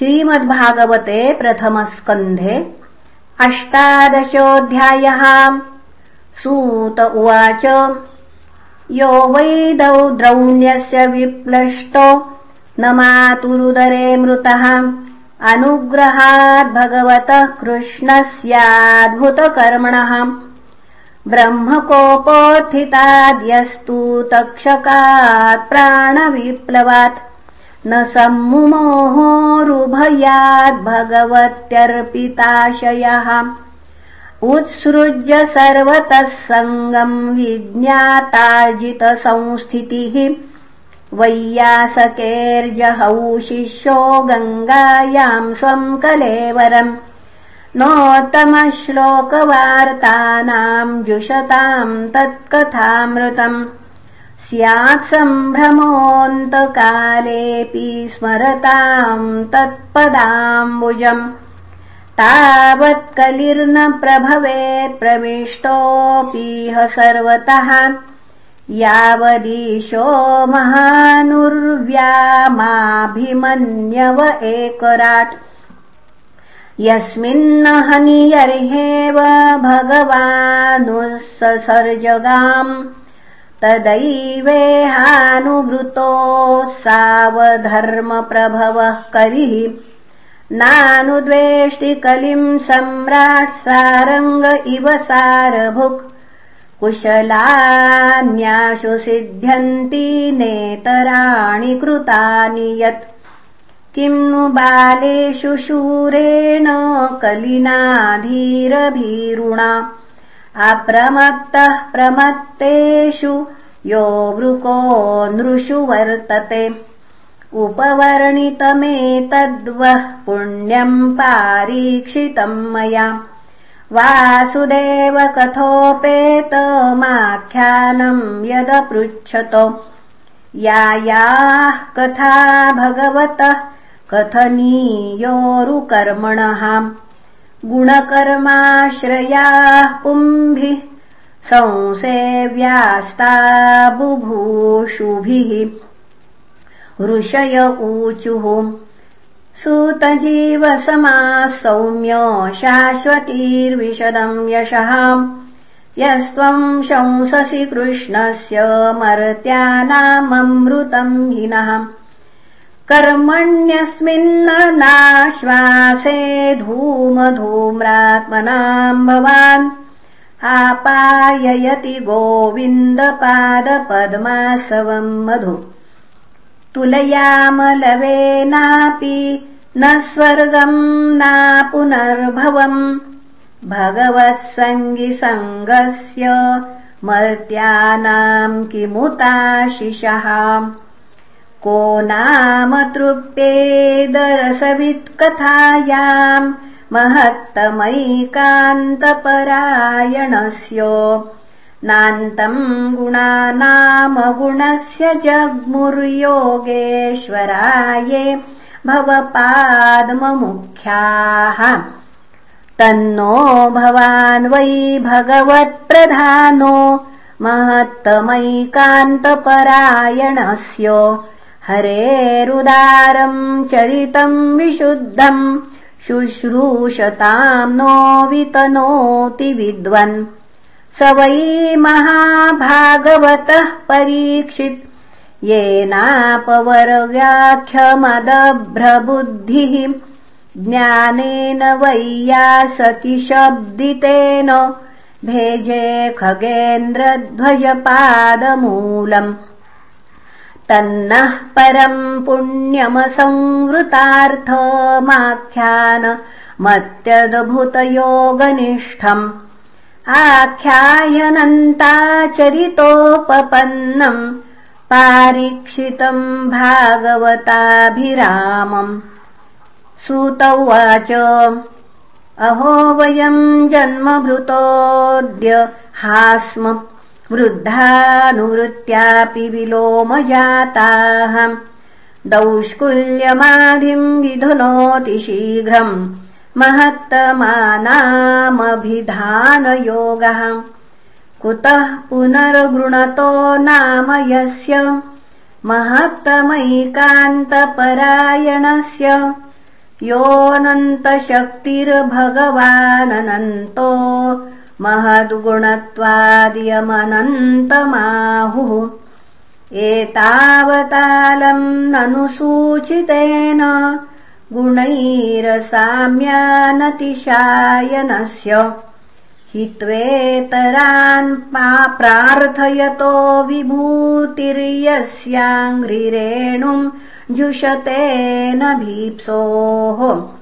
श्रीमद्भागवते प्रथमस्कन्धे अष्टादशोऽध्यायः सूत उवाच। यो वैदौ द्रौण्यस्य विप्लष्टो न मातुरुदरे मृतः अनुग्रहाद्भगवतः कृष्णस्याद्भुतकर्मणः ब्रह्मकोपोत्थिताद्यस्तु तक्षकात् प्राणविप्लवात् न भगवत्यर्पिताशयः। उत्सृज्य सर्वतः सङ्गम् विज्ञाताजितसंस्थितिः। वैयासकेर्जहौ शिष्यो गङ्गायाम् स्वम् कलेवरम् नोत्तमश्लोकवार्तानाम् जुषताम् तत्कथामृतम् स्यात् सम्भ्रमोऽन्तकालेऽपि स्मरताम् तत्पदाम्बुजम्। तावत्कलिर्न प्रभवेत् प्रविष्टोऽपीह सर्वतः यावदीशो महानुर्व्यामाभिमन्यव एकराट्। यस्मिन्न हनियर्हेव भगवानुससर्जगाम्। तदैवेहानुवृतो सावधर्मप्रभवः करिः नानुद्वेष्टि कलिम् सम्राट् सारङ्ग इव सारभुक्। कुशलान्याशु सिद्ध्यन्ति नेतराणि कृतानि यत्। किम् नु बालेषु शूरेण कलिनाधीरभीरुणा अप्रमत्तः प्रमत्तेषु यो वृको नृषु वर्तते। उपवर्णितमेतद्वः पुण्यम् पारीक्षितम् मया। वासुदेव कथोपेतमाख्यानम् यदपृच्छतो। या याः कथा भगवतः कथनीयोरुकर्मणः गुणकर्माश्रयाः पुम्भिः संसेव्यास्ता बुभूषुभिः ऋषय ऊचुः सूतजीवसमाः सौम्य शाश्वतीर्विशदम् यशः यस्त्वम् शंससि कृष्णस्य मर्त्यानाममृतम् हिनः कर्मण्यस्मिन्न नाश्वासे धूमधूम्रात्मनाम् भवान् आपाययति गोविन्दपादपद्मासवम् मधु। तुलयामलवेनापि न स्वर्गम् ना पुनर्भवम् भगवत्सङ्गिसङ्गस्य मर्त्यानाम् किमुताशिषः को नाम तृप्तेदरसवित्कथायाम् महत्तमैकान्तपरायणस्य। नान्तम् गुणानामगुणस्य जग्मुर्योगेश्वराये भवपाद्ममुख्याः। तन्नो भवान् वै भगवत्प्रधानो महत्तमैकान्तपरायणस्य हरेरुदारम् चरितम् विशुद्धम् शुश्रूषताम् नो वितनोति विद्वन्। स वै महाभागवतः परीक्षित् येनापवरव्याख्यमदभ्रबुद्धिः। ज्ञानेन वैयासकिशब्दितेन भेजे खगेन्द्रध्वजपादमूलम् तन्नः परम् पुण्यमसंवृतार्थमाख्यान मत्यद्भुतयोगनिष्ठम्। आख्यायनन्ताचरितोपपन्नम् पारीक्षितम् भागवताभिरामम्। सूत उवाच अहो वयम् जन्मभृतोऽद्य हास्म वृद्धानुवृत्त्यापि विलोमजाताः। दौष्कुल्यमाधिम् विधुनोति शीघ्रम् महत्तमानामभिधानयोगः। कुतः पुनर्गृणतो नाम यस्य? महत्तमैकान्तपरायणस्य। योऽनन्तशक्तिर्भगवानन्तो महद्गुणत्वादियमनन्तमाहुः। एतावतालम् ननु सूचितेन गुणैरसाम्यानतिशायनस्य। हि त्वेतरान् प्रार्थयतो विभूतिर्यस्याङ्घ्रिरेणुम् जुषतेन भीप्सोः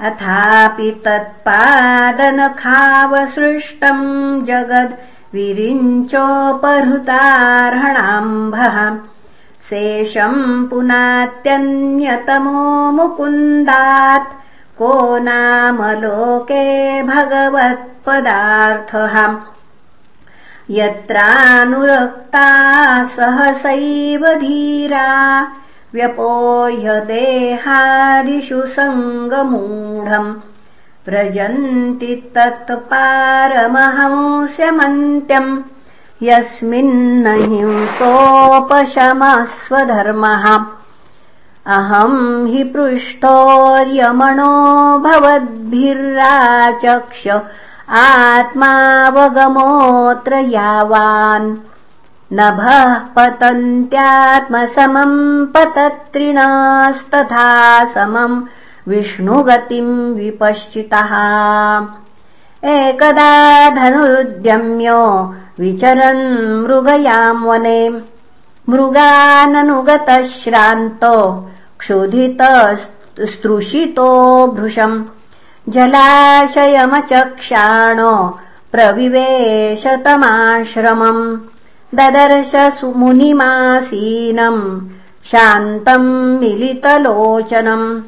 अथापि तत्पादनखावसृष्टम् जगद् विरिञ्चोपहृतार्हणाम्भः। शेषम् पुनात्यन्यतमो मुकुन्दात्। को नाम लोके भगवत्पदार्थः। यत्रानुरक्ता सहसैव धीरा व्यपोह्य देहादिषु सङ्गमूढम् व्रजन्ति तत्पारमहंस्यमन्त्यम् यस्मिन्न हिंसोपशमः स्वधर्मः अहम् हि पृष्ठोर्यमणो भवद्भिर्राचक्ष आत्मावगमोऽत्र यावान् नभः पतन्त्यात्मसमम् पतत्रिणास्तथा समम् विष्णुगतिम् विपश्चितः। एकदा धनुरुद्यम्यो विचरन् मृगयाम् वने। मृगाननुगतः श्रान्तो क्षुधितस्तृषितो भृशम् जलाशयमचक्षाणो प्रविवेशतमाश्रमम् ददर्श मुनिमासीनम् शान्तम् मिलितलोचनम्।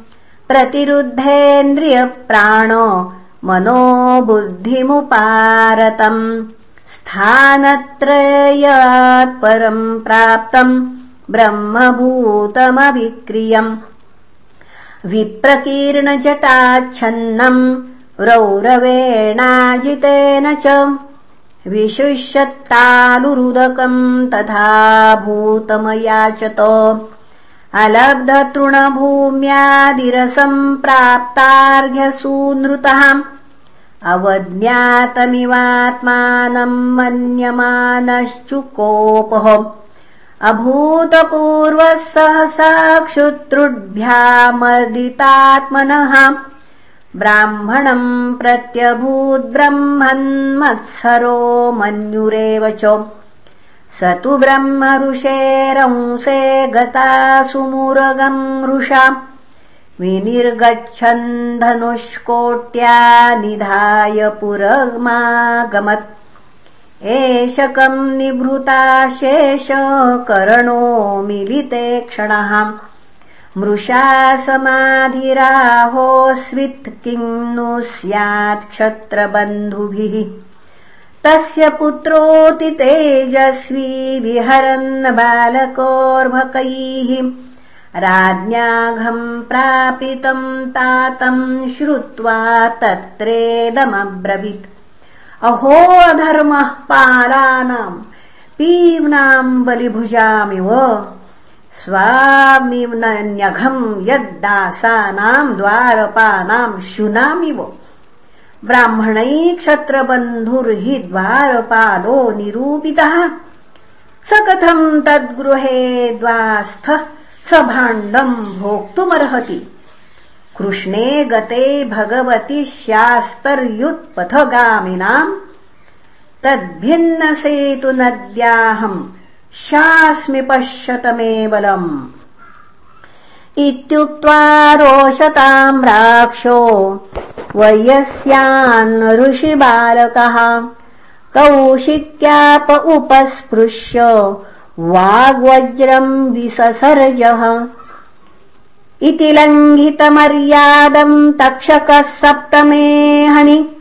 प्रतिरुद्धेन्द्रियप्राणो मनो बुद्धिमुपारतम् स्थानत्रयात्परम् प्राप्तम् ब्रह्मभूतमभिक्रियम्। विप्रकीर्णजटाच्छन्नम् रौरवेणाजितेन च विशुष्यत्तालुरुदकम् तथा भूतमयाचत। अलब्धतृणभूम्यादिरसम् प्राप्तार्घ्यसूनृतः। अवज्ञातमिवात्मानम् मन्यमानश्चुकोपः। अभूतपूर्वः सहसा क्षुत्रुभ्यामदितात्मनः ब्राह्मणम् प्रत्यभूद्ब्रह्मन्मत्सरो मन्युरेव च। स तु ब्रह्म ऋषेरंसे गता सुमुरगम् ऋषा विनिर्गच्छन् धनुष्कोट्या निधाय पुरमागमत्। एषकम् निभृताशेषकरणो मिलिते क्षणः मृषा समाधिराहोऽस्वित् किम् नु क्षत्रबन्धुभिः। तस्य पुत्रोऽति तेजस्वी विहरन् बालकोर्भकैः। राज्ञाघम् प्रापितम् तातम् श्रुत्वा तत्रेदमब्रवीत्। अहो अधर्मः पालानाम् पीव्नाम् बलिभुजामिव स्वामिन्यघम् यद्दासानाम् द्वारपानाम् शुनामिव। ब्राह्मणै क्षत्रबन्धुर्हि द्वारपालो निरूपितः। स कथम् तद्गृहे द्वास्थः स भाण्डम् भोक्तुमर्हति। कृष्णे गते भगवति स्यास्तर्युत्पथगामिनाम् तद्भिन्नसेतुनद्याहम् शास्मि पश्यत मे बलम् इत्युक्त्वा रोषताम् राक्षो वयस्यान् ऋषिबालकः। कौशिक्याप उपस्पृश्य वाग्वज्रम् विससर्जः। इति लङ्घितमर्यादम् तक्षकः सप्तमेहनि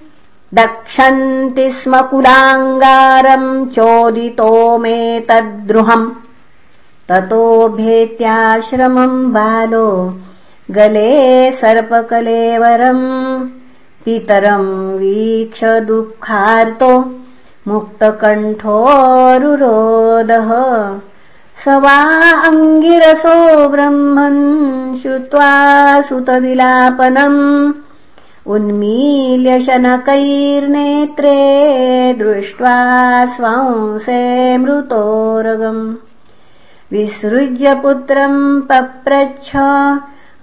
दक्षन्ति स्म कुलाङ्गारम् चोदितो मे तद्रुहम्। ततो भेत्याश्रमम् बालो गले सर्पकलेवरम्। पितरम् वीक्ष दुःखार्तो मुक्तकण्ठोरुरोदः। स वा अङ्गिरसो ब्रह्मन् श्रुत्वा सुतविलापनम् उन्मील्य शनकैर्नेत्रे दृष्ट्वा स्वांसे मृतोरगम्। विसृज्य पुत्रम् पप्रच्छ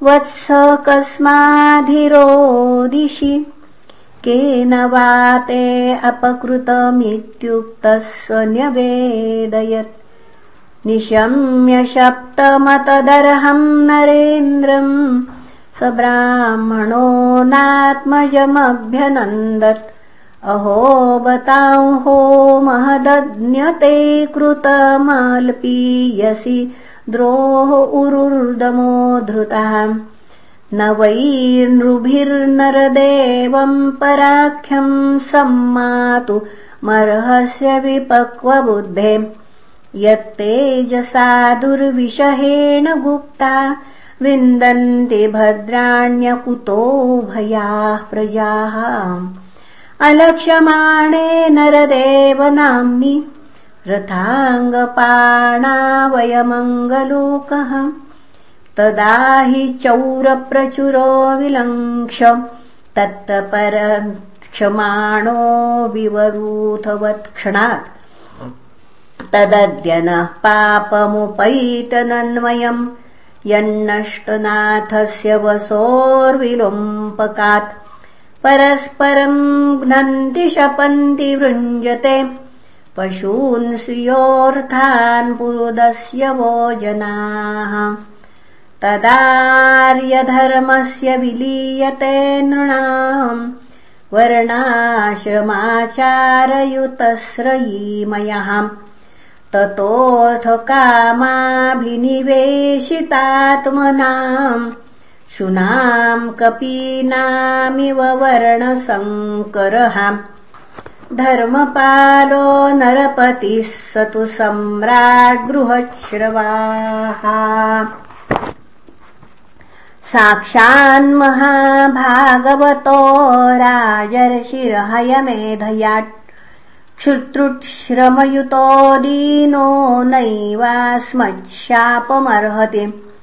वत्स कस्माधिरोदिशि केन वा ते अपकृतमित्युक्तः स न्यवेदयत्। निशम्य सप्तमतदर्हम् नरेन्द्रम् स ब्राह्मणो नात्मजमभ्यनन्दत्। अहो बतांहो महदज्ञते कृतमल्पीयसि द्रोह उरुर्दमो धृतः। न वैनृभिर्नरदेवम् पराख्यम् सम्मातु मर्हस्य विपक्वबुद्धे। यत्तेजसा दुर्विषहेण गुप्ता विन्दन्ति भद्राण्यकुतो भयाः प्रजाः। अलक्ष्यमाणे नरदेव नाम्नि रथाङ्गपाणावयमङ्गलोकः। तदा हि चौरप्रचुरो विलङ्क्ष तत्तपरक्षमाणो विवरूथवत्क्षणात्। तदद्य नः पापमुपैतनन्वयम् यन्नष्टनाथस्य वसोर्विलुम्पकात् परस्परम् घ्नन्ति शपन्ति वृञ्जते। पशून् श्रियोऽर्थान् पुरुदस्य वो जनाः तदार्यधर्मस्य विलीयते नृणाम्। वर्णाशमाचारयुतस्रयीमयः ततोऽथ कामाभिनिवेशितात्मनाम् शुनाम् कपीनामिव वर्णसङ्करः धर्मपालो नरपतिः स तु सम्राड्गृहश्रवाः साक्षान्महाभागवतो राजर्षिरहयमेधयाट् क्षुतृश्रमयुतो दीनो नैवास्मच्छापमर्हति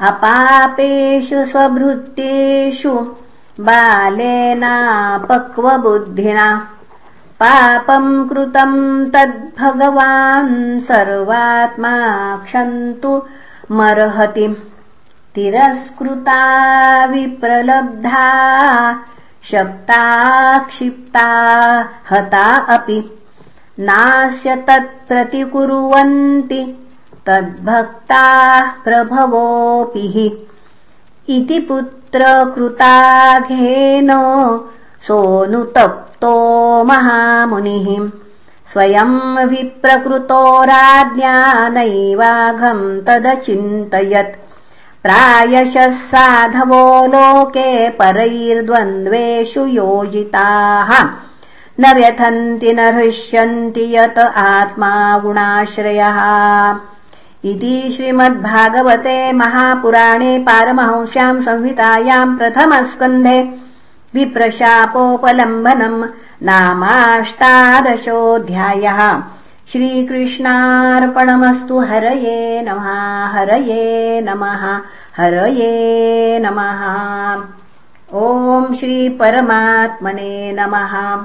अपापेषु स्वभृत्येषु बालेनापक्वबुद्धिना। पापम् कृतम् तद्भगवान् सर्वात्मा क्षन्तु मर्हति। तिरस्कृता विप्रलब्धा शप्ता क्षिप्ता हता अपि। नास्य तत्प्रतिकुर्वन्ति तद्भक्ताः प्रभवोऽपि। हि इति पुत्रकृताघेन सोऽनुतप्तो महामुनिः। स्वयम् विप्रकृतो राज्ञा नैवाघम् तदचिन्तयत् प्रायशः साधवो लोके परैर्द्वन्द्वेषु योजिताः। न व्यथन्ति न हृष्यन्ति यत आत्मा गुणाश्रयः। इति श्रीमद्भागवते महापुराणे पारमहंस्याम् संहितायाम् प्रथमस्कन्धे विप्रशापोपलम्बनम् नामाष्टादशोऽध्यायः श्रीकृष्णार्पणमस्तु हरये नमः हरये नमः हरये नमः। ॐ श्रीपरमात्मने नमः